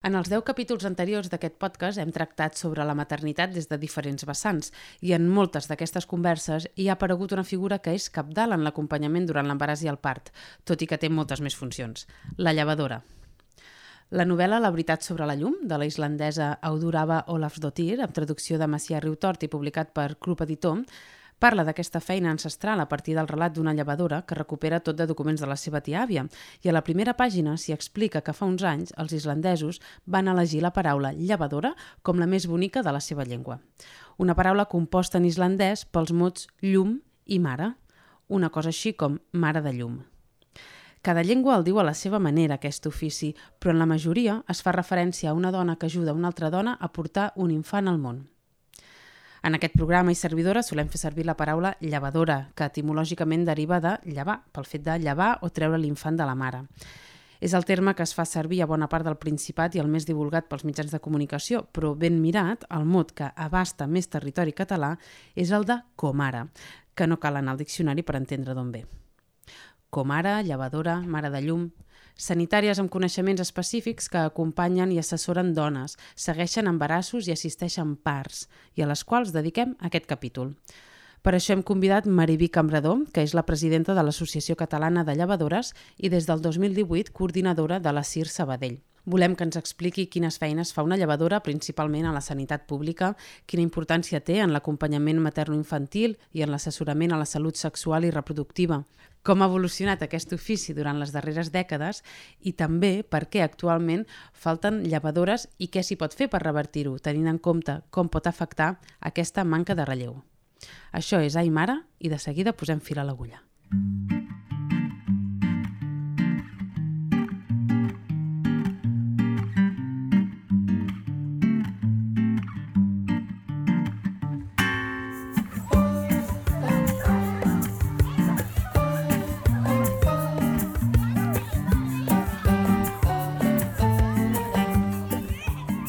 En els 10 capítols anteriors d'aquest podcast hem tractat sobre la maternitat des de diferents vessants i en moltes d'aquestes converses hi ha aparegut una figura que és capdalt en l'acompanyament durant l'embaràs i el part, tot i que té moltes més funcions, la llevadora. La novel·la La veritat sobre la llum, de la islandesa Audurava Olafsdottir, amb traducció de Macià Riutort i publicat per Club Editor, Parla d'aquesta feina ancestral a partir del relat d'una llevadora que recupera tot de documents de la seva tia-àvia i a la primera pàgina s'hi explica que fa uns anys els islandesos van elegir la paraula llevadora com la més bonica de la seva llengua. Una paraula composta en islandès pels mots llum i mare, una cosa així com mare de llum. Cada llengua el diu a la seva manera, aquest ofici, però en la majoria es fa referència a una dona que ajuda una altra dona a portar un infant al món. En aquest programa i servidora solem fer servir la paraula llevadora, que etimològicament deriva de llevar, pel fet de llevar o treure l'infant de la mare. És el terme que es fa servir a bona part del Principat i el més divulgat pels mitjans de comunicació, però ben mirat, el mot que abasta més territori català és el de comara, que no cal anar al diccionari per entendre d'on ve. Comara, llevadora, mare de llum sanitàries amb coneixements específics que acompanyen i assessoren dones, segueixen embarassos i assisteixen parts, i a les quals dediquem aquest capítol. Per això hem convidat Mariví Cambrador, que és la presidenta de l'Associació Catalana de Llevadores i des del 2018 coordinadora de la CIR Sabadell. Volem que ens expliqui quines feines fa una llevadora, principalment a la sanitat pública, quina importància té en l'acompanyament materno-infantil i en l'assessorament a la salut sexual i reproductiva, com ha evolucionat aquest ofici durant les darreres dècades i també per què actualment falten llevadores i què s'hi pot fer per revertir-ho, tenint en compte com pot afectar aquesta manca de relleu. Això és Aimara i de seguida posem fil a l'agulla. Mm.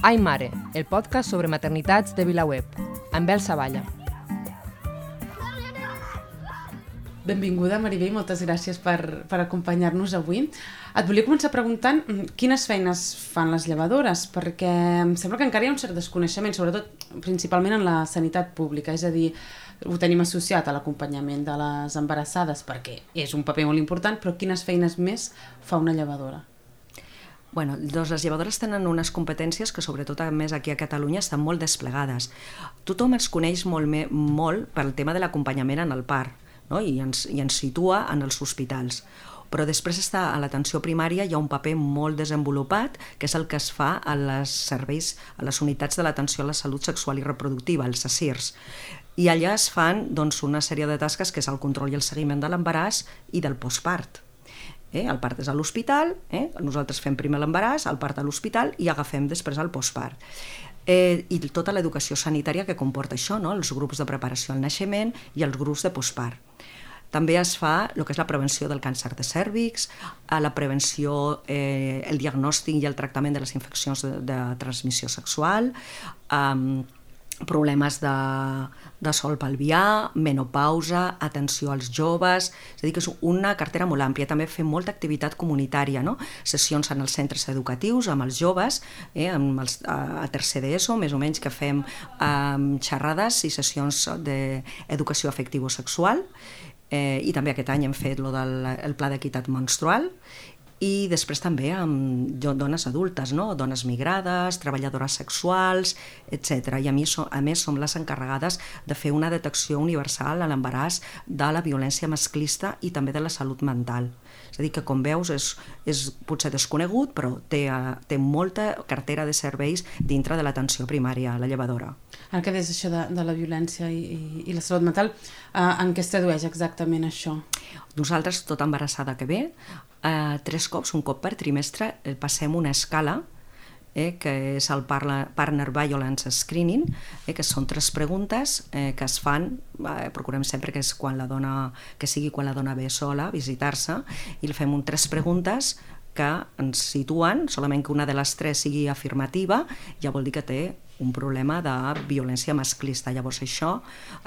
Ai Mare, el podcast sobre maternitats de VilaWeb, amb Bel Savalla. Benvinguda, Maribé, i moltes gràcies per, per acompanyar-nos avui. Et volia començar preguntant mm, quines feines fan les llevadores, perquè em sembla que encara hi ha un cert desconeixement, sobretot principalment en la sanitat pública, és a dir, ho tenim associat a l'acompanyament de les embarassades perquè és un paper molt important, però quines feines més fa una llevadora? Bueno, doncs les llevadores tenen unes competències que sobretot a més aquí a Catalunya estan molt desplegades. Tothom es coneix molt, molt pel tema de l'acompanyament en el part no? I, ens, i ens situa en els hospitals però després està a l'atenció primària hi ha un paper molt desenvolupat que és el que es fa a les serveis a les unitats de l'atenció a la salut sexual i reproductiva, els SACIRS i allà es fan doncs, una sèrie de tasques que és el control i el seguiment de l'embaràs i del postpart Eh? El part és a l'hospital, eh? nosaltres fem primer l'embaràs, el part a l'hospital i agafem després el postpart. Eh, i tota l'educació sanitària que comporta això, no? els grups de preparació al naixement i els grups de postpart. També es fa el que és la prevenció del càncer de cèrvix, la prevenció, eh, el diagnòstic i el tractament de les infeccions de, de transmissió sexual, eh, problemes de, de sol pelvià, menopausa, atenció als joves, és a dir, que és una cartera molt àmplia. També fem molta activitat comunitària, no? sessions en els centres educatius amb els joves, eh, amb els, a, a tercer d'ESO, més o menys que fem eh, xerrades i sessions d'educació afectivo-sexual, eh, i també aquest any hem fet lo del el pla d'equitat menstrual i després també amb dones adultes, no? dones migrades, treballadores sexuals, etc. I a, mi, a més som les encarregades de fer una detecció universal a l'embaràs de la violència masclista i també de la salut mental. És a dir, que com veus és, és potser desconegut, però té, té molta cartera de serveis dintre de l'atenció primària, la llevadora. Ara que des això de, de la violència i, i, i la salut mental, eh, en què es tradueix exactament això? Nosaltres, tota embarassada que ve, eh, tres cops, un cop per trimestre, eh, passem una escala eh, que és el Partner Violence Screening, eh, que són tres preguntes eh, que es fan, eh, procurem sempre que, és quan la dona, que sigui quan la dona ve sola, visitar-se, i li fem un tres preguntes que ens situen, solament que una de les tres sigui afirmativa, ja vol dir que té un problema de violència masclista. Llavors això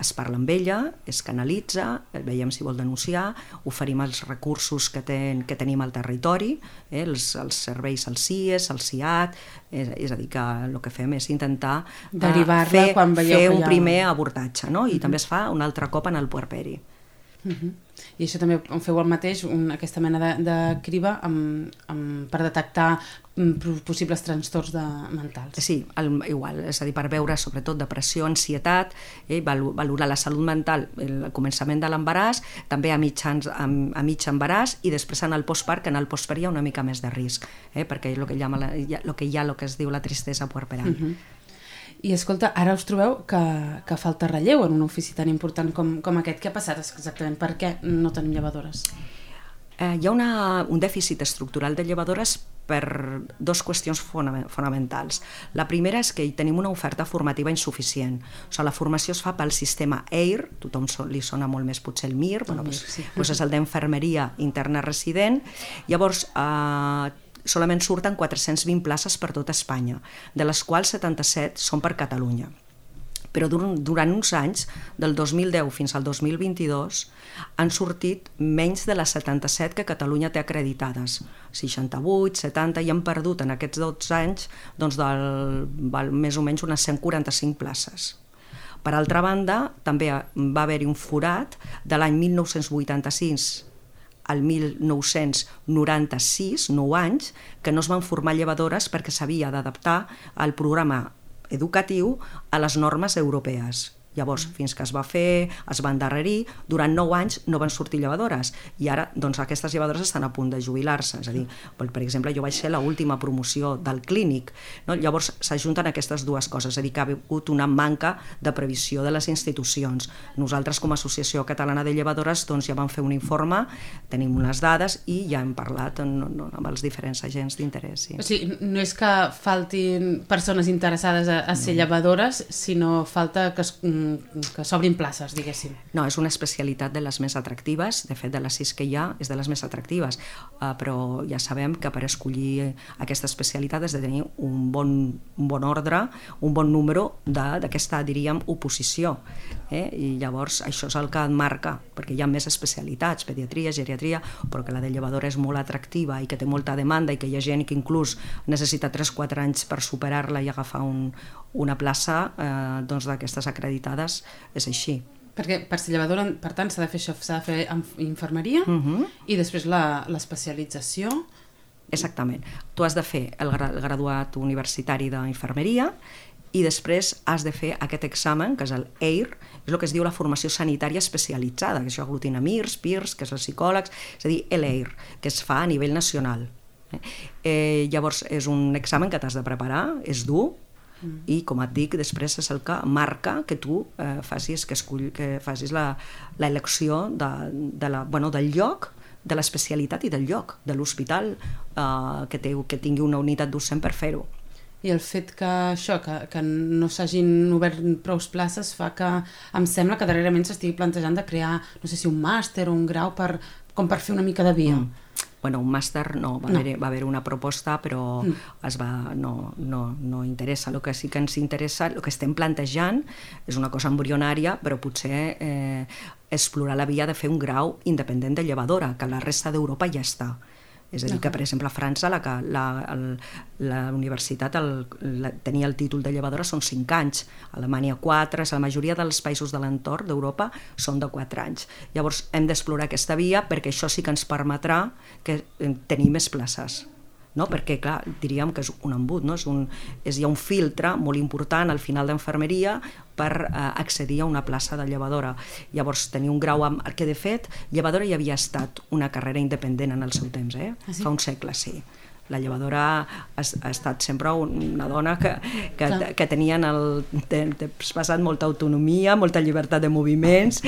es parla amb ella, es canalitza, veiem si vol denunciar, oferim els recursos que, ten, que tenim al territori, eh, els, els serveis al CIES, al CIAT, és, és a dir, que el que fem és intentar eh, fer, quan fer un primer abordatge, no? i uh -huh. també es fa un altre cop en el puerperi. Uh -huh. I això també feu el mateix, un, aquesta mena de, de criba amb, amb, per detectar mm, possibles trastorns de, mentals. Sí, el, igual, és a dir, per veure sobretot depressió, ansietat, eh, valorar la salut mental el començament de l'embaràs, també a, mitjans, a, a mig embaràs i després en el postpart, que en el postpart hi ha una mica més de risc, eh, perquè el que, llama la, el que hi ha el que es diu la tristesa puerperal. Uh -huh. I escolta, ara us trobeu que, que falta relleu en un ofici tan important com, com aquest. Què ha passat exactament? Per què no tenim llevadores? Eh, hi ha una, un dèficit estructural de llevadores per dues qüestions fonamentals. La primera és que hi tenim una oferta formativa insuficient. O sigui, la formació es fa pel sistema EIR, tothom li sona molt més potser el MIR, bueno, doncs, sí. doncs és el d'enfermeria interna resident. Llavors, eh, solament surten 420 places per tot Espanya, de les quals 77 són per Catalunya. Però durant uns anys, del 2010 fins al 2022, han sortit menys de les 77 que Catalunya té acreditades. 68, 70, i han perdut en aquests 12 anys doncs, del, val, més o menys unes 145 places. Per altra banda, també va haver-hi un forat de l'any 1986 al 1996, 9 anys, que no es van formar llevadores perquè s'havia d'adaptar al programa educatiu a les normes europees. Llavors, fins que es va fer, es va endarrerir, durant 9 anys no van sortir llevadores i ara doncs, aquestes llevadores estan a punt de jubilar-se. És a dir, per exemple, jo vaig ser l'última promoció del clínic. No? Llavors s'ajunten aquestes dues coses, és a dir, que ha hagut una manca de previsió de les institucions. Nosaltres, com a Associació Catalana de Llevadores, doncs, ja vam fer un informe, tenim unes dades i ja hem parlat no, no, amb els diferents agents d'interès. Sí. O sigui, no és que faltin persones interessades a, a ser no. llevadores, sinó falta que es que s'obrin places, diguéssim. No, és una especialitat de les més atractives, de fet de les sis que hi ha és de les més atractives, uh, però ja sabem que per escollir aquesta especialitat has de tenir un bon, un bon ordre, un bon número d'aquesta, diríem, oposició. Eh? I llavors això és el que et marca, perquè hi ha més especialitats, pediatria, geriatria, però que la de llevadora és molt atractiva i que té molta demanda i que hi ha gent que inclús necessita 3-4 anys per superar-la i agafar un, una plaça eh, doncs d'aquestes acreditades és així. Perquè per ser llevadora, per tant, s'ha de fer això, s'ha de fer infermeria uh mhm. -huh. i després l'especialització... Exactament. Tu has de fer el, gra el graduat universitari d'infermeria i després has de fer aquest examen, que és el EIR, és el que es diu la formació sanitària especialitzada, que això aglutina MIRS, PIRS, que és els psicòlegs, és a dir, l'EIR, que es fa a nivell nacional. Eh, eh llavors, és un examen que t'has de preparar, és dur, mm. i com et dic, després és el que marca que tu eh, facis, que, escull, que facis l'elecció de, de la, bueno, del lloc de l'especialitat i del lloc, de l'hospital eh, que, té, que tingui una unitat docent per fer-ho. I el fet que això, que, que no s'hagin obert prou places fa que em sembla que darrerament s'estigui plantejant de crear, no sé si un màster o un grau per, com per fer una mica de via. Mm bueno, un màster no, va, no. Haver, va haver una proposta però mm. es va, no, no, no interessa. El que sí que ens interessa, el que estem plantejant és una cosa embrionària, però potser eh, explorar la via de fer un grau independent de llevadora, que la resta d'Europa ja està. És a dir, que, per exemple, a França la, la, el, la universitat el, la, tenia el títol de llevadora són 5 anys, a Alemanya 4, la majoria dels països de l'entorn d'Europa són de 4 anys. Llavors hem d'explorar aquesta via perquè això sí que ens permetrà que eh, tenir més places no? perquè clar, diríem que és un embut, no? és un, és, hi ha un filtre molt important al final d'enfermeria per eh, accedir a una plaça de llevadora. Llavors, tenir un grau amb... que de fet, llevadora ja havia estat una carrera independent en el seu temps, eh? Ah, sí? fa un segle, sí la llevadora ha, ha estat sempre una dona que, que, que tenien el, temps passat molta autonomia, molta llibertat de moviments,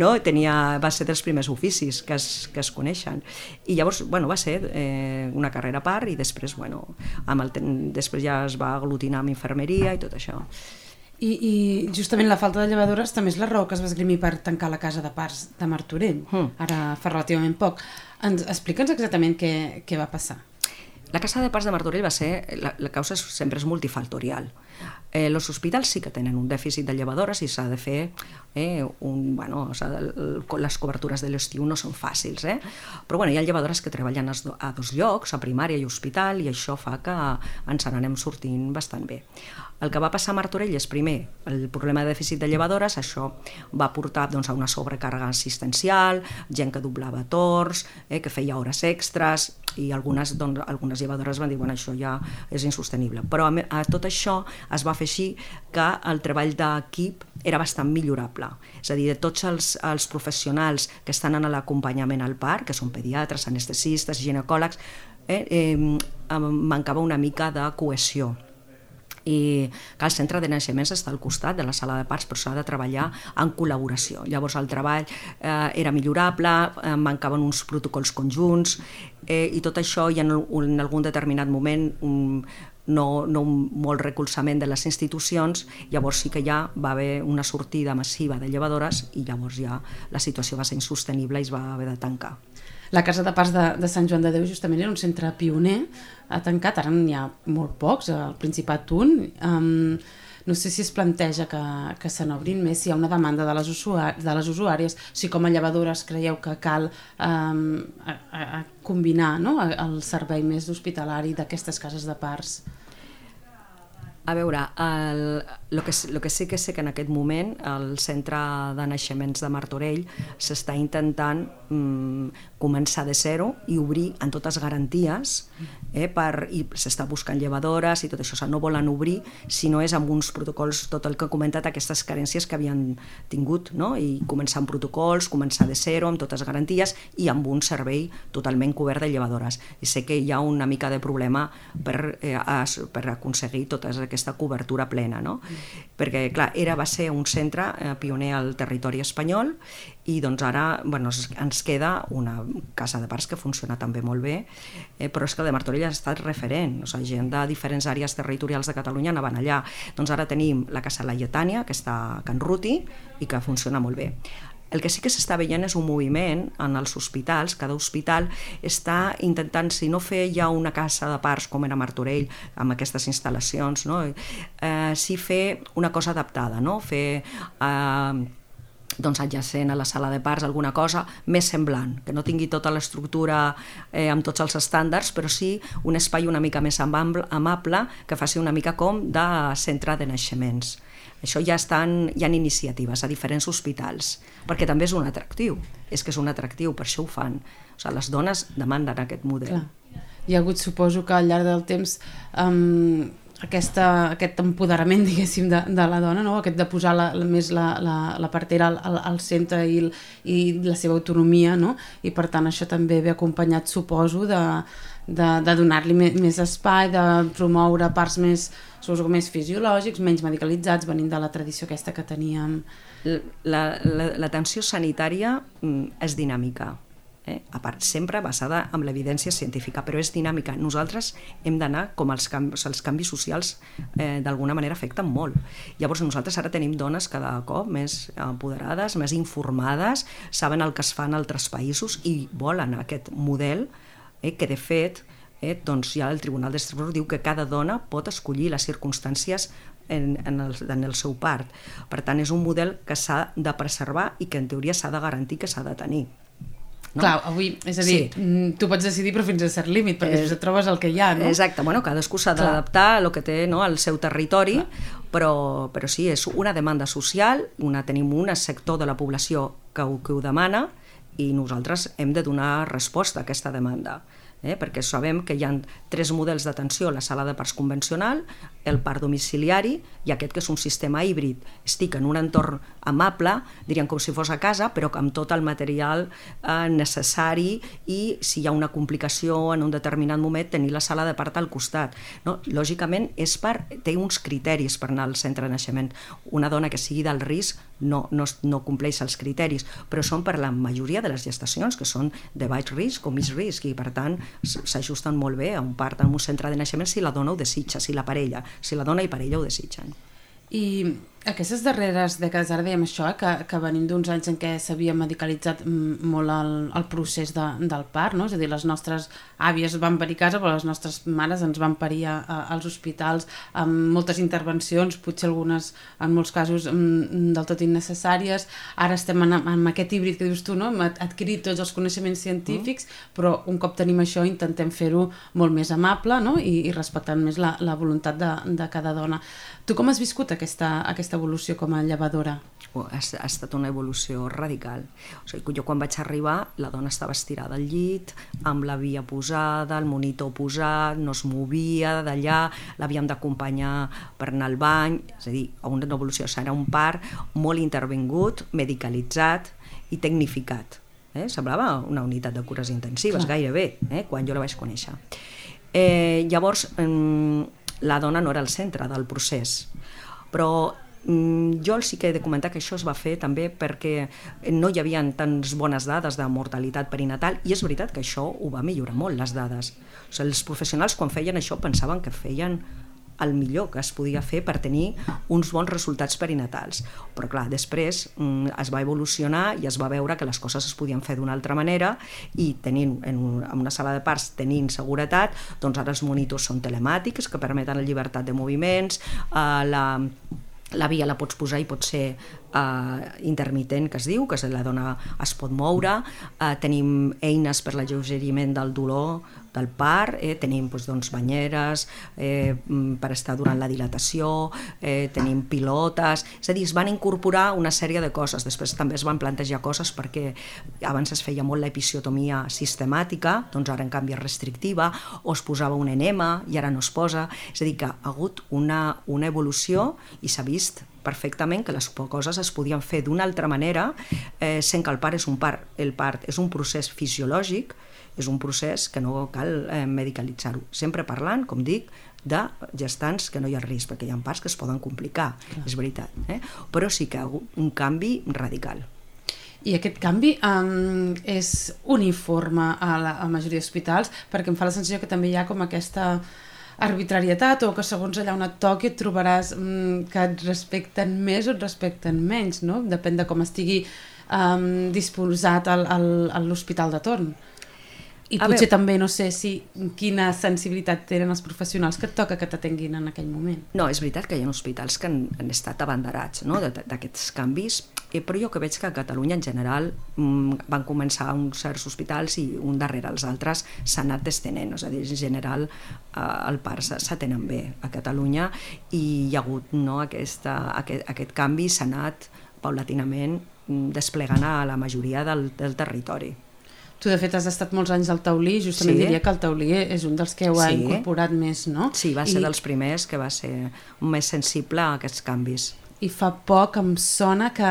no? Tenia, va ser dels primers oficis que es, que es coneixen. I llavors, bueno, va ser eh, una carrera a part i després, bueno, amb el, després ja es va aglutinar amb infermeria i tot això. I, I justament la falta de llevadores també és la raó que es va esgrimir per tancar la casa de parts de Martorell, mm. ara fa relativament poc. Ens, Explica'ns exactament què, què va passar. La Casa de Parts de Martorell va ser... La, la causa sempre és multifactorial. Eh, els hospitals sí que tenen un dèficit de llevadores i s'ha de fer eh, un, bueno, o sigui, les cobertures de l'estiu no són fàcils, eh? però bueno, hi ha llevadores que treballen a dos llocs, a primària i hospital, i això fa que ens n'anem sortint bastant bé. El que va passar a Martorell és, primer, el problema de dèficit de llevadores, això va portar doncs, a una sobrecàrrega assistencial, gent que doblava torns, eh, que feia hores extres, i algunes, doncs, algunes llevadores van dir bueno, això ja és insostenible. Però a, a tot això es va fer així que el treball d'equip era bastant millorable. És a dir, de tots els, els professionals que estan en l'acompanyament al parc, que són pediatres, anestesistes, ginecòlegs, eh, eh, mancava una mica de cohesió i que el centre de naixements està al costat de la sala de parts, però s'ha de treballar en col·laboració. Llavors el treball eh, era millorable, eh, mancaven uns protocols conjunts eh, i tot això i en, en algun determinat moment un, no, no molt recolzament de les institucions, llavors sí que ja va haver una sortida massiva de llevadores i llavors ja la situació va ser insostenible i es va haver de tancar. La Casa de Pas de, de Sant Joan de Déu justament era un centre pioner, ha tancat, ara n'hi ha molt pocs, al Principat un. Um, no sé si es planteja que, que se n'obrin més, si hi ha una demanda de les, usuàries, de les usuàries, si com a llevadores creieu que cal um, a, a, a combinar no? el servei més hospitalari d'aquestes cases de parts. A veure, el, el, que, el que sí que sé que en aquest moment el centre de naixements de Martorell s'està intentant mm, començar de zero i obrir en totes garanties eh, per, i s'està buscant llevadores i tot això, o sigui, no volen obrir si no és amb uns protocols, tot el que he comentat, aquestes carències que havien tingut, no? i començar amb protocols, començar de zero, amb totes garanties i amb un servei totalment cobert de llevadores. I sé que hi ha una mica de problema per, eh, per aconseguir tota aquesta cobertura plena, no? Perquè clar, era, va ser un centre eh, pioner al territori espanyol i doncs ara bueno, ens queda una casa de parcs que funciona també molt bé, eh, però és que el de Martorell ha estat referent, o sigui, gent de diferents àrees territorials de Catalunya anaven allà. Doncs ara tenim la Casa Laietània, que està a Can Ruti i que funciona molt bé. El que sí que s'està veient és un moviment en els hospitals, cada hospital està intentant, si no fer ja una casa de parts com era Martorell, amb aquestes instal·lacions, no? eh, sí fer una cosa adaptada, no? fer eh, doncs adjacent a la sala de parts alguna cosa més semblant, que no tingui tota l'estructura eh, amb tots els estàndards, però sí un espai una mica més amable que faci una mica com de centre de naixements. Això ja estan, hi ha iniciatives a diferents hospitals, perquè també és un atractiu, és que és un atractiu, per això ho fan. O sigui, les dones demanden aquest model. Clar. Hi ha hagut, suposo que al llarg del temps, um, aquesta, aquest empoderament, diguéssim, de, de la dona, no? aquest de posar la, la, més la, la, la partera al, al, al centre i, el, i la seva autonomia, no? i per tant això també ve acompanyat, suposo, de, de, de donar-li més, més espai, de promoure parts més, suposo, més fisiològics, menys medicalitzats, venint de la tradició aquesta que teníem. L'atenció la, la, sanitària mm, és dinàmica, eh? a part sempre basada en l'evidència científica, però és dinàmica. Nosaltres hem d'anar, com els canvis, els canvis socials eh, d'alguna manera afecten molt. Llavors nosaltres ara tenim dones cada cop més empoderades, més informades, saben el que es fa en altres països i volen aquest model eh, que de fet eh, doncs ja el Tribunal d'Estrasburg diu que cada dona pot escollir les circumstàncies en, en, el, en el seu part. Per tant, és un model que s'ha de preservar i que en teoria s'ha de garantir que s'ha de tenir. No? Clar, avui, és a dir, sí. Mm, tu pots decidir però fins a cert límit, perquè eh, trobes el que hi ha, no? Exacte, bueno, cadascú s'ha d'adaptar a el que té no, al seu territori, però, però sí, és una demanda social, una, tenim un sector de la població que ho, que ho demana i nosaltres hem de donar resposta a aquesta demanda eh? perquè sabem que hi ha tres models d'atenció, la sala de parts convencional, el part domiciliari i aquest que és un sistema híbrid. Estic en un entorn amable, diríem com si fos a casa, però amb tot el material eh, necessari i si hi ha una complicació en un determinat moment tenir la sala de part al costat. No? Lògicament és per, té uns criteris per anar al centre de naixement. Una dona que sigui del risc no, no, no compleix els criteris, però són per la majoria de les gestacions que són de baix risc o mig risc i per tant s'ajusten molt bé a un part en un centre de naixement si la dona ho desitja, si la parella, si la dona i parella ho desitgen. I Aquestes darreres dècades, ara dèiem això, eh, que, que venim d'uns anys en què s'havia medicalitzat molt el, el procés de, del part, no? és a dir, les nostres àvies van parir a casa, però les nostres mares ens van parir a, a, als hospitals amb moltes intervencions, potser algunes, en molts casos, del tot innecessàries. Ara estem en, en aquest híbrid que dius tu, no? hem adquirit tots els coneixements científics, mm. però un cop tenim això intentem fer-ho molt més amable no? I, i respectant més la, la voluntat de, de cada dona. Tu com has viscut aquesta, aquesta evolució com a llevadora? Oh, ha, ha estat una evolució radical. O sigui, jo quan vaig arribar, la dona estava estirada al llit, amb la via posada, el monitor posat, no es movia d'allà, l'havíem d'acompanyar per anar al bany, és a dir, una evolució serà un part molt intervingut, medicalitzat i tecnificat. Eh? Semblava una unitat de cures intensives, Clar. gairebé, eh? quan jo la vaig conèixer. Eh, llavors, eh, la dona no era el centre del procés. Però jo sí que he de comentar que això es va fer també perquè no hi havia tants bones dades de mortalitat perinatal i és veritat que això ho va millorar molt, les dades. O sigui, els professionals quan feien això pensaven que feien el millor que es podia fer per tenir uns bons resultats perinatals. Però clar, després mm, es va evolucionar i es va veure que les coses es podien fer d'una altra manera i tenint en, en una sala de parts tenint seguretat, doncs ara els monitors són telemàtics que permeten la llibertat de moviments, eh, la la via la pots posar i pot ser uh, intermitent, que es diu, que la dona es pot moure, uh, tenim eines per l'alleugeriment del dolor del part, eh, tenim doncs, doncs, banyeres eh, mm, per estar durant la dilatació, eh, tenim pilotes, és a dir, es van incorporar una sèrie de coses, després també es van plantejar coses perquè abans es feia molt l'episiotomia sistemàtica, doncs ara en canvi és restrictiva, o es posava un enema i ara no es posa, és a dir, que ha hagut una, una evolució i s'ha vist perfectament que les coses es podien fer d'una altra manera eh, sent que el part és un part, el part és un procés fisiològic és un procés que no cal eh, medicalitzar-ho. Sempre parlant, com dic, de gestants que no hi ha risc, perquè hi ha parts que es poden complicar, Clar. és veritat. Eh? Però sí que ha hagut un canvi radical. I aquest canvi um, és uniforme a la, a la majoria d'hospitals perquè em fa la sensació que també hi ha com aquesta arbitrarietat o que segons allà on et toqui et trobaràs um, que et respecten més o et respecten menys, no? Depèn de com estigui um, disposat a l'hospital de torn. I a potser veure, també no sé si quina sensibilitat tenen els professionals que et toca que t'atenguin en aquell moment. No, és veritat que hi ha hospitals que han, han estat abanderats no? d'aquests canvis, eh, però jo que veig que a Catalunya en general mm, van començar uns certs hospitals i un darrere els altres s'ha anat destenent, és a dir, en general eh, el part s'atenen bé a Catalunya i hi ha hagut no, aquesta, aquest, aquest canvi s'ha anat paulatinament mm, desplegant a la majoria del, del territori. Tu, de fet, has estat molts anys al Taulí, justament sí. diria que el Taulí és un dels que ho ha sí. incorporat més, no? Sí, va ser I... dels primers que va ser més sensible a aquests canvis i fa poc em sona que,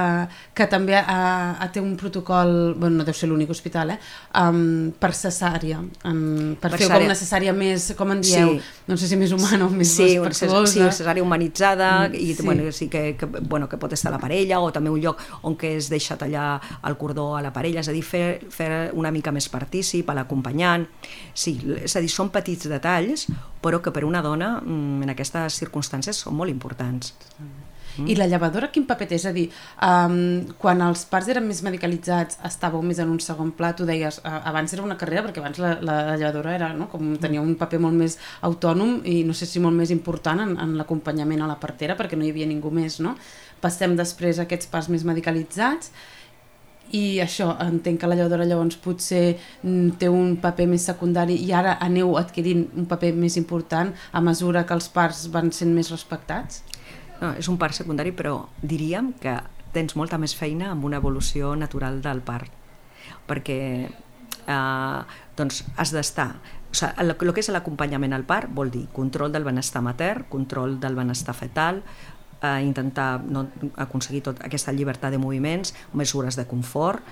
que també ha, ha, té un protocol, bueno, no deu ser l'únic hospital, eh? Um, per cesària, um, per, per fer com una cesària més, com en dieu, sí. no sé si més humana o més sí, respectuosa. Sí, cesària humanitzada, mm, i sí. bueno, sí que, que, bueno, que pot estar a la parella, o també un lloc on que es deixa tallar el cordó a la parella, és a dir, fer, fer una mica més partícip a l'acompanyant. Sí, és a dir, són petits detalls, però que per una dona mm, en aquestes circumstàncies són molt importants. Mm. I la llevadora quin paper té? És a dir, um, quan els parts eren més medicalitzats estàveu més en un segon pla, tu deies, uh, abans era una carrera perquè abans la, la, la llevadora era, no? com tenia un paper molt més autònom i no sé si molt més important en, en l'acompanyament a la partera perquè no hi havia ningú més, no? Passem després a aquests parts més medicalitzats i això, entenc que la llevadora llavors potser mm, té un paper més secundari i ara aneu adquirint un paper més important a mesura que els parts van sent més respectats? No, és un part secundari, però diríem que tens molta més feina amb una evolució natural del part, perquè eh, doncs has d'estar o sigui, el, el que és l'acompanyament al part vol dir control del benestar mater, control del benestar fetal, eh, intentar no, aconseguir tot aquesta llibertat de moviments, mesures de confort,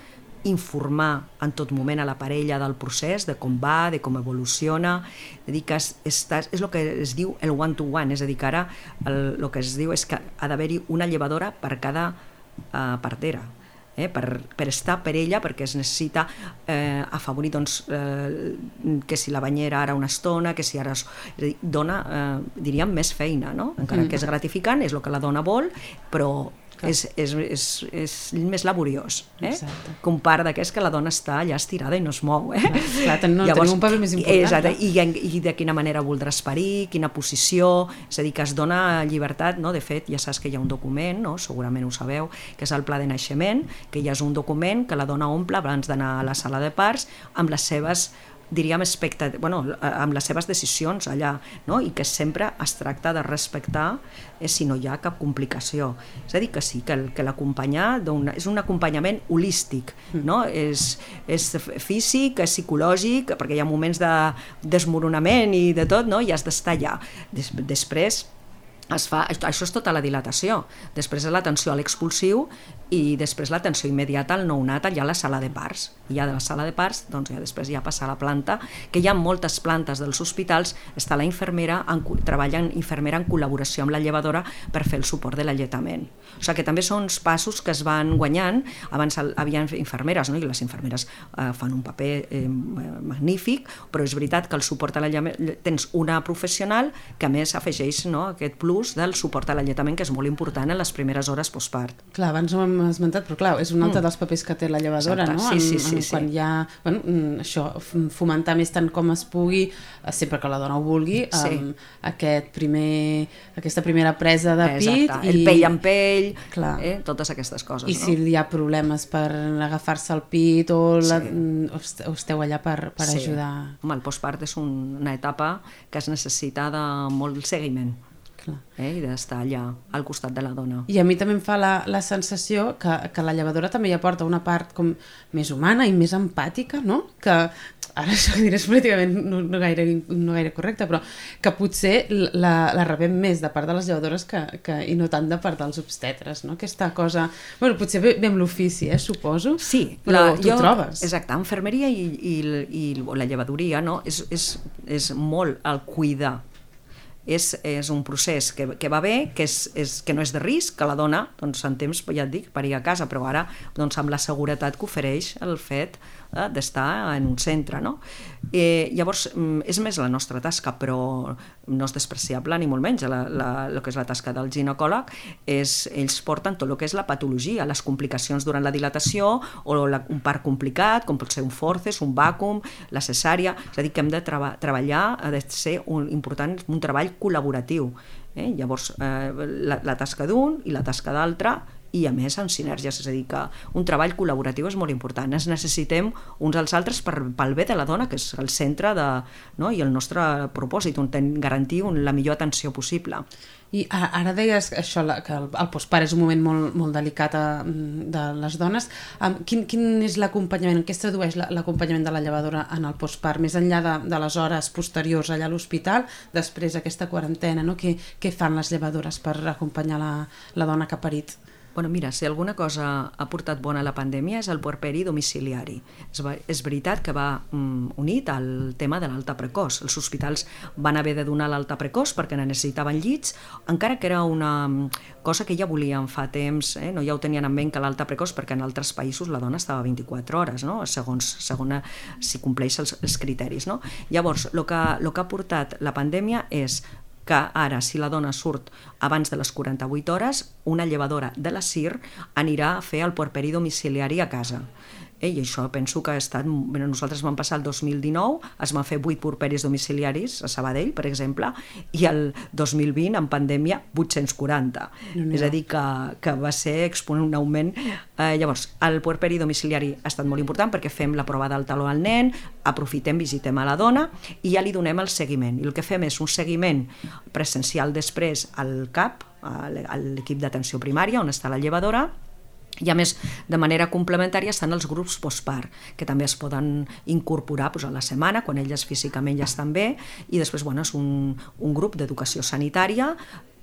informar en tot moment a la parella del procés, de com va, de com evoluciona, és dir, que és, és, el que es diu el one-to-one, -one, és a dir, que ara el, el que es diu és que ha d'haver-hi una llevadora per cada uh, partera. eh, per, per estar per ella, perquè es necessita eh, afavorir doncs, eh, que si la banyera ara una estona, que si ara... És, és a dir, dona, eh, diríem, més feina, no? encara mm. que és gratificant, és el que la dona vol, però és, és, és, és més laboriós eh? Exacte. que un pare d'aquests que la dona està allà estirada i no es mou eh? clar, clar no, Llavors, tenim un paper més important exacte, i, i de quina manera voldrà esperir quina posició, és a dir que es dona llibertat, no? de fet ja saps que hi ha un document, no? segurament ho sabeu que és el pla de naixement, que ja és un document que la dona omple abans d'anar a la sala de parts amb les seves diríem, bueno, amb les seves decisions allà, no? i que sempre es tracta de respectar eh, si no hi ha cap complicació. És a dir, que sí, que, que l'acompanyar és un acompanyament holístic, mm. no? és, és físic, és psicològic, perquè hi ha moments de desmoronament i de tot, no? i has d'estar allà. Des, després, es fa, això és tota la dilatació. Després és l'atenció a l'expulsiu i després l'atenció immediata al nounat allà a la sala de parts. I ja de la sala de parts, doncs ja després ja passa a la planta, que hi ha moltes plantes dels hospitals, està la infermera, en, treballa en infermera en col·laboració amb la llevadora per fer el suport de l'alletament. O sigui que també són passos que es van guanyant, abans havia infermeres, no? i les infermeres eh, fan un paper eh, magnífic, però és veritat que el suport a l'alletament, tens una professional que a més afegeix no, aquest plus del suport a l'alletament, que és molt important en les primeres hores postpart. Clar, abans no hem esmentat, però clar, és un altre mm. dels papers que té la llevadora, Exacte. no? Sí, sí, sí, en, sí. Quan hi ha, bueno, mm, això, fomentar més tant com es pugui, eh, sempre que la dona ho vulgui, sí. amb aquest primer, aquesta primera presa de pit. Exacte, el pell amb pell, clar. eh, totes aquestes coses. I no? si hi ha problemes per agafar-se el pit o, la, sí. O esteu allà per, per sí. ajudar... Home, el postpart és un, una etapa que es necessita de molt seguiment Clar. Eh? i d'estar allà al costat de la dona. I a mi també em fa la, la sensació que, que la llevadora també hi aporta una part com més humana i més empàtica, no? Que ara això que diré és políticament no, no, gaire, no gaire correcte, però que potser la, la rebem més de part de les llevadores que, que, i no tant de part dels obstetres, no? Aquesta cosa... Bueno, potser ve, ve amb l'ofici, eh, suposo, sí, però la, tu jo, trobes. Exacte, infermeria i, i, i la llevadoria no? és, és, és molt el cuidar és, és un procés que, que va bé, que, és, és, que no és de risc, que la dona, doncs, en temps, ja et dic, paria a casa, però ara doncs, amb la seguretat que ofereix el fet eh, d'estar en un centre. No? Eh, llavors, mm, és més la nostra tasca, però no és despreciable ni molt menys. La, la, el que és la tasca del ginecòleg és, ells porten tot el que és la patologia, les complicacions durant la dilatació o la, un part complicat, com pot ser un forces, un vàcum, la cesària, és a dir, que hem de treba, treballar, ha de ser un, important un treball col·laboratiu. Eh? Llavors, eh, la, la tasca d'un i la tasca d'altre i a més en sinergies, és a dir que un treball col·laboratiu és molt important, ens necessitem uns als altres per, pel bé de la dona, que és el centre de, no? i el nostre propòsit, on ten, garantir un, la millor atenció possible. I ara deies això, que el, postpart és un moment molt, molt delicat a, eh, de les dones. Quin, quin és l'acompanyament, en què es tradueix l'acompanyament de la llevadora en el postpart, més enllà de, de les hores posteriors allà a l'hospital, després aquesta quarantena, no? què, què fan les llevadores per acompanyar la, la dona que ha parit? Bueno, mira, si alguna cosa ha portat bona la pandèmia és el puerperi domiciliari. És, és veritat que va mm, unit al tema de l'alta precoç. Els hospitals van haver de donar l'alta precoç perquè ne necessitaven llits, encara que era una mm, cosa que ja volien fa temps, eh? no ja ho tenien en ment que l'alta precoç, perquè en altres països la dona estava 24 hores, no? segons, segons si compleix els, els criteris. No? Llavors, el que, lo que ha portat la pandèmia és que ara, si la dona surt abans de les 48 hores, una llevadora de la CIR anirà a fer el puerperi domiciliari a casa. Eh, I això penso que ha estat... Bueno, nosaltres vam passar el 2019, es van fer 8 porperis domiciliaris a Sabadell, per exemple, i el 2020, en pandèmia, 840. No, no. És a dir, que, que va ser exponent un augment. Eh, llavors, el puerperi domiciliari ha estat molt important perquè fem la prova del taló al nen, aprofitem, visitem a la dona i ja li donem el seguiment. I el que fem és un seguiment presencial després al CAP, a l'equip d'atenció primària, on està la llevadora, i a més, de manera complementària estan els grups postpart, que també es poden incorporar doncs, a la setmana, quan elles físicament ja estan bé, i després bueno, és un, un grup d'educació sanitària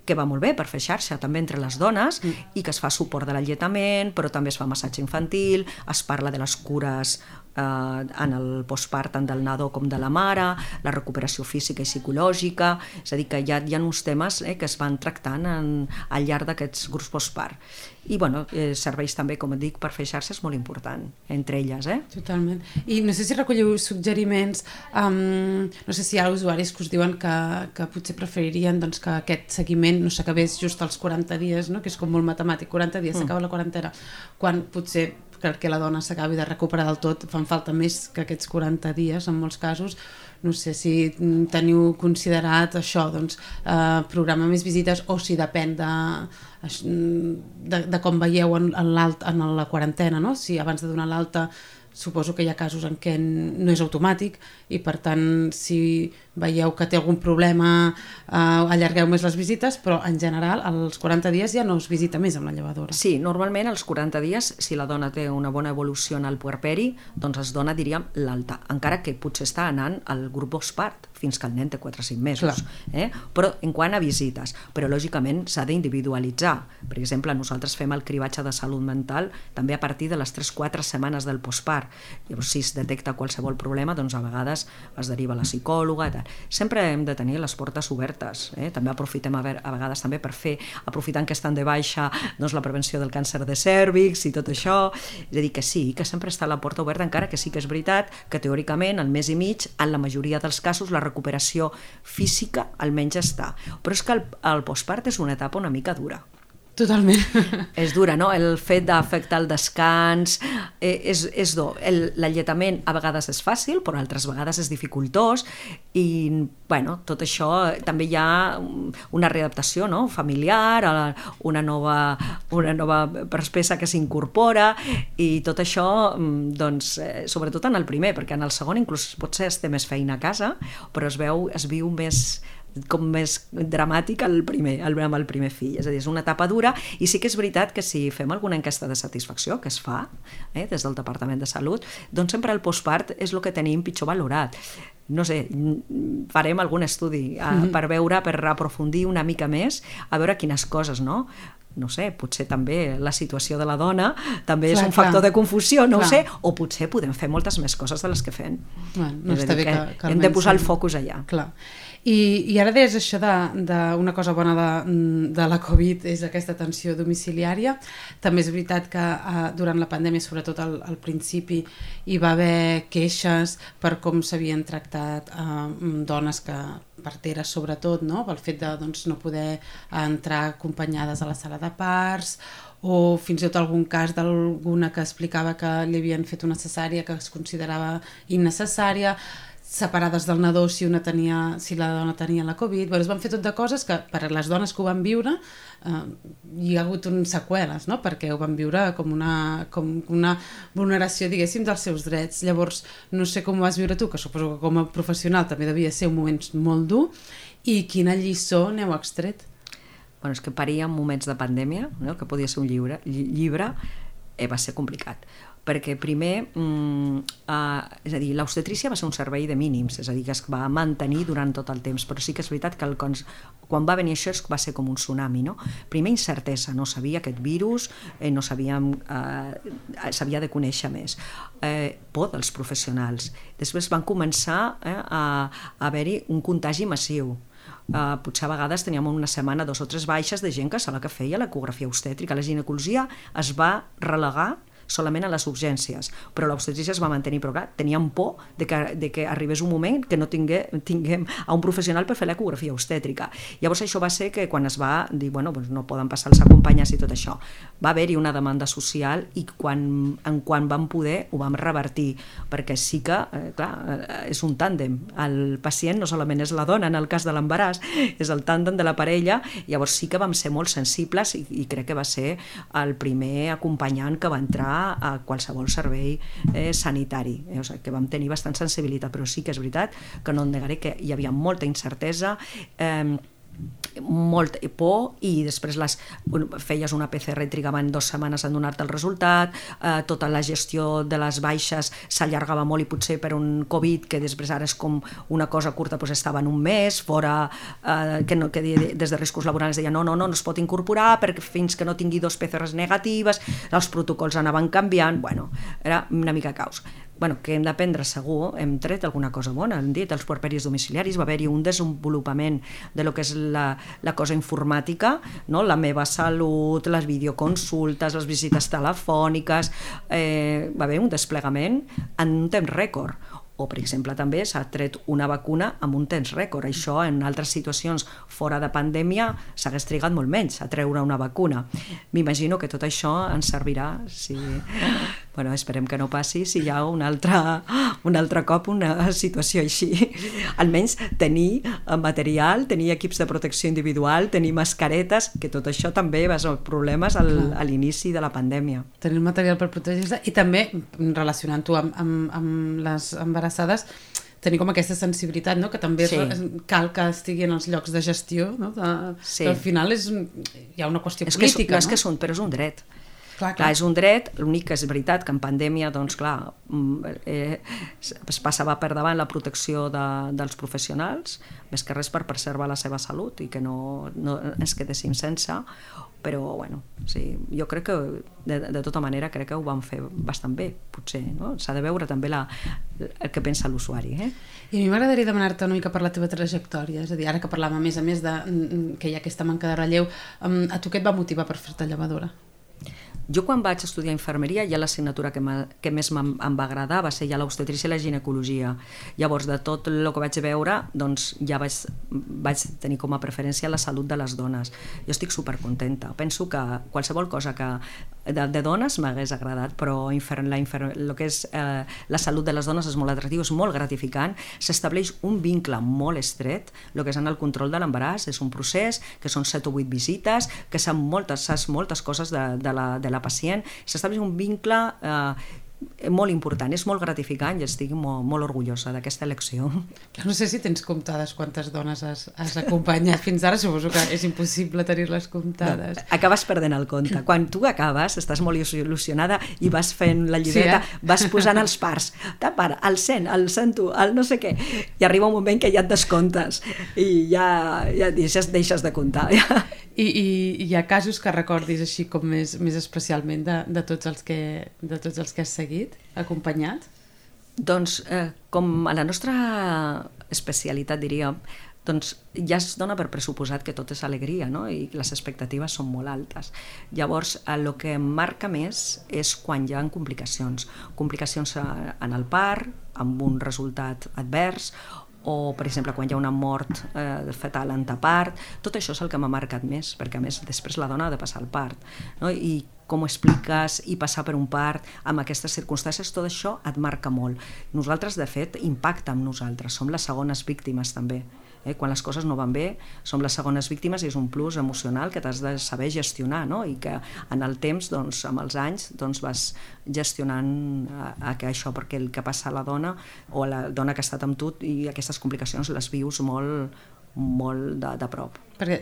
que va molt bé per fer xarxa també entre les dones mm. i que es fa suport de l'alletament, però també es fa massatge infantil, es parla de les cures eh, en el postpart tant del nadó com de la mare, la recuperació física i psicològica, és a dir, que hi ha, hi ha uns temes eh, que es van tractant en, al llarg d'aquests grups postpart. I bueno, eh, serveix també, com et dic, per fer xarxes molt important, entre elles. Eh? Totalment. I no sé si recolliu suggeriments, um, no sé si hi ha usuaris que us diuen que, que potser preferirien doncs, que aquest seguiment no s'acabés just als 40 dies, no? que és com molt matemàtic, 40 dies, s'acaba mm. la quarantena, quan potser perquè la dona s'acabi de recuperar del tot fan falta més que aquests 40 dies en molts casos no sé si teniu considerat això, doncs, eh, programar més visites o si depèn de, de, de com veieu en, en, en la quarantena, no? si abans de donar l'alta suposo que hi ha casos en què no és automàtic i per tant si veieu que té algun problema eh, allargueu més les visites però en general als 40 dies ja no es visita més amb la llevadora. Sí, normalment als 40 dies si la dona té una bona evolució en el puerperi doncs es dona diríem l'alta, encara que potser està anant al grup postpart fins que el nen té 4 o 5 mesos. Eh? Però en quant a visites, però lògicament s'ha d'individualitzar. Per exemple, nosaltres fem el cribatge de salut mental també a partir de les 3-4 setmanes del postpart part. Llavors, si es detecta qualsevol problema, doncs a vegades es deriva a la psicòloga. Tal. Sempre hem de tenir les portes obertes. Eh? També aprofitem a, ver, a vegades també per fer, aprofitant que estan de baixa, doncs la prevenció del càncer de cèrvix i tot això. És a dir, que sí, que sempre està la porta oberta, encara que sí que és veritat que teòricament al mes i mig, en la majoria dels casos, la recuperació física almenys està. Però és que el, el postpart és una etapa una mica dura Totalment. És dura, no? El fet d'afectar el descans eh, és, és dur. L'alletament a vegades és fàcil, però altres vegades és dificultós i, bueno, tot això també hi ha una readaptació no? familiar, una nova, una nova perspesa que s'incorpora i tot això, mm, doncs, eh, sobretot en el primer, perquè en el segon inclús potser es té més feina a casa, però es veu, es viu més, com més dramàtic el primer, el, amb el primer fill. És a dir, és una etapa dura i sí que és veritat que si fem alguna enquesta de satisfacció, que es fa eh, des del Departament de Salut, doncs sempre el postpart és el que tenim pitjor valorat no sé, farem algun estudi a, mm -hmm. per veure, per aprofundir una mica més, a veure quines coses, no? no sé, potser també la situació de la dona també clar, és un clar. factor de confusió, no clar. ho sé, o potser podem fer moltes més coses de les que fem. Bueno, no està bé que, que, que hem de posar el focus allà. Clar. I, i ara deies això d'una cosa bona de, de la Covid és aquesta atenció domiciliària. També és veritat que uh, durant la pandèmia, sobretot al, al principi, hi va haver queixes per com s'havien tractat uh, dones que parteres sobretot, no? pel fet de doncs, no poder entrar acompanyades a la sala de parts o fins i tot algun cas d'alguna que explicava que li havien fet una cesària que es considerava innecessària separades del nadó si, una tenia, si la dona tenia la Covid. Bueno, es van fer tot de coses que per a les dones que ho van viure eh, hi ha hagut un seqüeles, no? perquè ho van viure com una, com una vulneració, diguéssim, dels seus drets. Llavors, no sé com ho vas viure tu, que suposo que com a professional també devia ser un moment molt dur, i quina lliçó n'heu extret? Bueno, és que parir en moments de pandèmia, no? que podia ser un llibre, llibre eh, va ser complicat perquè primer, mm, eh, és a dir, l'obstetrícia va ser un servei de mínims, és a dir, que es va mantenir durant tot el temps, però sí que és veritat que el, quan va venir això va ser com un tsunami, no? Primer incertesa, no sabia aquest virus, eh, no sabíem, eh, s'havia de conèixer més. Eh, por dels professionals. Després van començar eh, a, a haver-hi un contagi massiu, Uh, potser a vegades teníem una setmana, dos o tres baixes de gent que la que feia l'ecografia obstètrica. La ginecologia es va relegar solament a les urgències, però l'obstetrícia es va mantenir, però clar, teníem por de que, de que arribés un moment que no tingué, tinguem a un professional per fer l'ecografia obstètrica. Llavors això va ser que quan es va dir, bueno, doncs no poden passar els acompanyats i tot això, va haver-hi una demanda social i quan, en quan vam poder ho vam revertir, perquè sí que, eh, clar, eh, és un tàndem. El pacient no solament és la dona en el cas de l'embaràs, és el tàndem de la parella, llavors sí que vam ser molt sensibles i, i crec que va ser el primer acompanyant que va entrar a qualsevol servei eh, sanitari. Eh, o sigui, que vam tenir bastant sensibilitat, però sí que és veritat que no en negaré que hi havia molta incertesa, eh, molt por i després les, feies una PCR i trigaven dues setmanes en donar-te el resultat, eh, tota la gestió de les baixes s'allargava molt i potser per un Covid, que després ara és com una cosa curta, doncs estava en un mes, fora, eh, que, no, que des de riscos laborals deia no, no, no, no es pot incorporar perquè fins que no tingui dos PCRs negatives, els protocols anaven canviant, bueno, era una mica caos bueno, que hem d'aprendre segur, hem tret alguna cosa bona, hem dit, els puerperis domiciliaris, va haver-hi un desenvolupament de lo que és la, la cosa informàtica, no? la meva salut, les videoconsultes, les visites telefòniques, eh, va haver un desplegament en un temps rècord o, per exemple, també s'ha tret una vacuna amb un temps rècord. Això, en altres situacions fora de pandèmia, s'hagués trigat molt menys a treure una vacuna. M'imagino que tot això ens servirà si... Bueno, esperem que no passi si hi ha un altre, un altre cop una situació així. Almenys tenir material, tenir equips de protecció individual, tenir mascaretes, que tot això també va ser problemes al, a l'inici de la pandèmia. Tenir material per protegir-se i també, relacionant-ho amb, amb, amb les embarassades, tenir com aquesta sensibilitat, no? que també sí. cal que estigui en els llocs de gestió, no? de, sí. al final és, hi ha una qüestió és política. Que és, no? és que és un, però és un dret. Clar, clar. clar, és un dret, l'únic que és veritat que en pandèmia, doncs clar, mm, eh, es passava per davant la protecció de, dels professionals, més que res per preservar la seva salut i que no, no es quedéssim sense, però bueno, sí, jo crec que de, de tota manera crec que ho vam fer bastant bé, potser, no? S'ha de veure també la, el que pensa l'usuari, eh? I a mi m'agradaria demanar-te una mica per la teva trajectòria, és a dir, ara que parlàvem a més a més de que hi ha aquesta manca de relleu, a tu què et va motivar per fer-te llevadora? Jo quan vaig estudiar infermeria ja l'assignatura que, que més em, va agradar va ser ja l'obstetrícia i la ginecologia. Llavors, de tot el que vaig veure, doncs ja vaig, vaig tenir com a preferència la salut de les dones. Jo estic supercontenta. Penso que qualsevol cosa que de, de dones m'hagués agradat, però infern, la, infern, el que és eh, la salut de les dones és molt atractiu, és molt gratificant, s'estableix un vincle molt estret, el que és en el control de l'embaràs, és un procés, que són 7 o 8 visites, que saps moltes, saps moltes coses de, de, la, de la pacient, s'estableix un vincle eh, molt important, és molt gratificant i estic molt, molt orgullosa d'aquesta elecció. No sé si tens comptades quantes dones has, has acompanyat fins ara, suposo que és impossible tenir-les comptades. No, acabes perdent el compte. Quan tu acabes, estàs molt il·lusionada i vas fent la llibreta, sí, eh? vas posant els parts, pare, el 100, el 101, el no sé què, i arriba un moment que ja et descomptes i ja, ja deixes, deixes de comptar. Ja. I, i, I hi ha casos que recordis així com més, més especialment de, de, tots els que, de tots els que has seguit, acompanyat? Doncs, eh, com a la nostra especialitat, diria, doncs ja es dona per pressuposat que tot és alegria no? i les expectatives són molt altes. Llavors, el que marca més és quan hi ha complicacions. Complicacions en el part, amb un resultat advers, o, per exemple, quan hi ha una mort eh, fetal en tapart, tot això és el que m'ha marcat més, perquè a més després la dona ha de passar el part. No? I com ho expliques i passar per un part amb aquestes circumstàncies, tot això et marca molt. Nosaltres, de fet, impacta amb nosaltres, som les segones víctimes també. Eh? Quan les coses no van bé, som les segones víctimes i és un plus emocional que t'has de saber gestionar no? i que en el temps, doncs, amb els anys, doncs, vas gestionant a, a que això, perquè el que passa a la dona o a la dona que ha estat amb tu i aquestes complicacions les vius molt, molt de, de prop. Perquè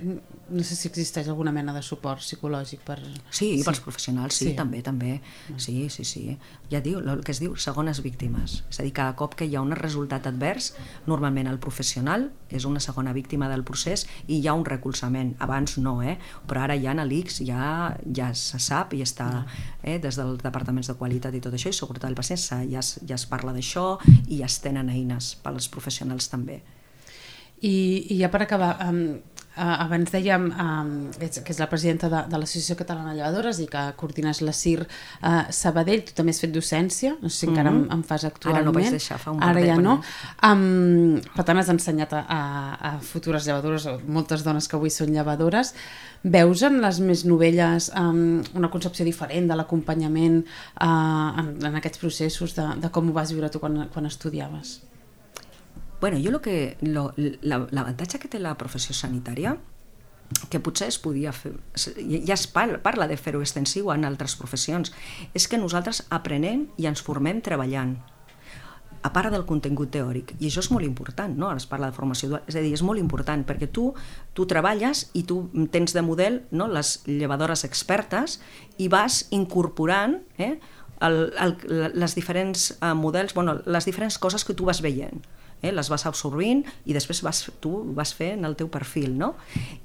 no sé si existeix alguna mena de suport psicològic per... Sí, sí. pels professionals, sí, sí. també, també. Mm. Sí, sí, sí. Ja diu, el que es diu segones víctimes. És a dir, cada cop que hi ha un resultat advers, normalment el professional és una segona víctima del procés i hi ha un recolzament. Abans no, eh? Però ara ja en l'ICS ja, ja se sap i està mm. eh, des dels departaments de qualitat i tot això i seguretat del pacient ja es, ja es parla d'això i ja es tenen eines pels professionals també. I, i ja per acabar, um, Uh, abans dèiem um, que és la presidenta de, de l'Associació Catalana de Llevadores i que coordines la CIR uh, Sabadell, tu també has fet docència, no sé si encara mm -hmm. en, en fas actualment. Ara no vaig deixar, fa un Ara ja no. Um, per tant, has ensenyat a, a, a futures llevadores, o moltes dones que avui són llevadores. Veus en les més novelles um, una concepció diferent de l'acompanyament uh, en, en aquests processos, de, de com ho vas viure tu quan, quan estudiaves? Bueno, jo lo que, l'avantatge que té la professió sanitària que potser es podia fer, ja es parla, de fer-ho extensiu en altres professions, és que nosaltres aprenem i ens formem treballant a part del contingut teòric, i això és molt important, no? es parla de formació dual, és a dir, és molt important, perquè tu, tu treballes i tu tens de model no? les llevadores expertes i vas incorporant eh? el, el, les diferents eh, models, bueno, les diferents coses que tu vas veient eh? les vas absorbint i després vas, tu vas fer en el teu perfil, no?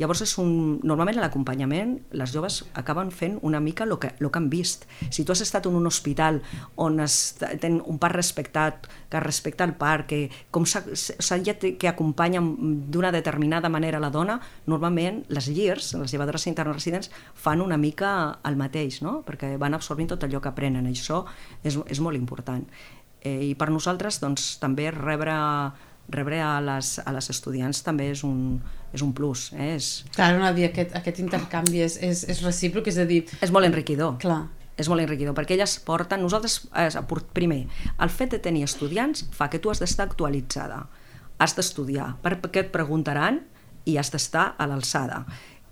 Llavors, és un, normalment a l'acompanyament les joves acaben fent una mica el que, lo que han vist. Si tu has estat en un hospital on es, ten un parc respectat, que respecta el parc, que, com s'ha que acompanya d'una determinada manera la dona, normalment les GIRs, les llevadores internes residents, fan una mica el mateix, no? perquè van absorbint tot allò que aprenen. Això és, és molt important. Eh, I per nosaltres doncs, també rebre rebre a les, a les estudiants també és un, és un plus. Eh? És... Clar, no, dir, aquest, aquest intercanvi és, és, és recíproc, és a dir... És molt enriquidor. Clar. És molt enriquidor, perquè elles porten... Nosaltres, eh, primer, el fet de tenir estudiants fa que tu has d'estar actualitzada. Has d'estudiar, perquè et preguntaran i has d'estar a l'alçada.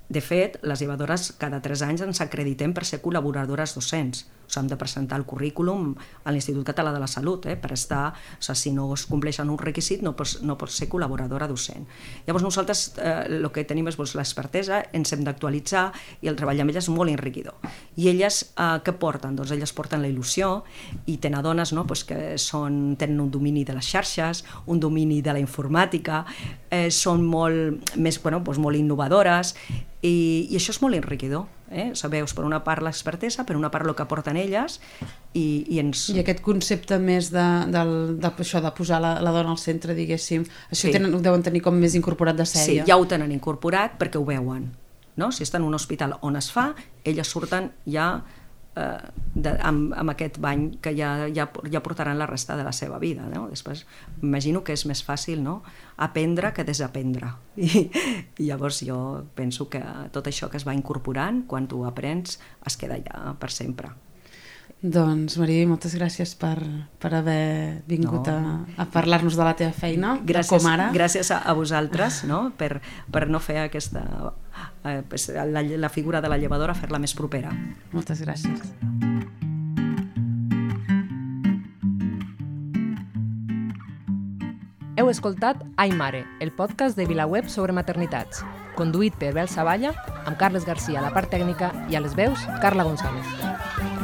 De fet, les llevadores cada 3 anys ens acreditem per ser col·laboradores docents s'han de presentar el currículum a l'Institut Català de la Salut eh, per estar, o sigui, si no es compleixen un requisit no pots, no pots ser col·laboradora docent. Llavors nosaltres eh, el que tenim és doncs, l'expertesa, ens hem d'actualitzar i el treball amb elles és molt enriquidor. I elles eh, què porten? Doncs elles porten la il·lusió i tenen dones no, doncs que són, tenen un domini de les xarxes, un domini de la informàtica, eh, són molt, més, bueno, doncs molt innovadores i, i això és molt enriquidor. Eh? Sabeus, per una part l'expertesa, per una part el que porten elles i, i ens... I aquest concepte més de, de, de, això, de posar la, la dona al centre, diguéssim, això sí. tenen, ho deuen tenir com més incorporat de sèrie. Sí, ja ho tenen incorporat perquè ho veuen. No? Si estan en un hospital on es fa, elles surten ja de, amb, amb aquest bany que ja, ja, ja portaran la resta de la seva vida. No? Després, imagino que és més fàcil no? aprendre que desaprendre. I, I llavors jo penso que tot això que es va incorporant, quan tu aprens, es queda ja per sempre. Doncs, Maria, moltes gràcies per, per haver vingut no. a, a parlar-nos de la teva feina, gràcies, com ara. Gràcies a, a vosaltres no? per, per no fer aquesta eh, pues, la, la figura de la llevadora fer-la més propera. Moltes gràcies. Heu escoltat Ai Mare, el podcast de VilaWeb sobre maternitats, conduït per Bel Savalla, amb Carles Garcia a la part tècnica i a les veus, Carla González.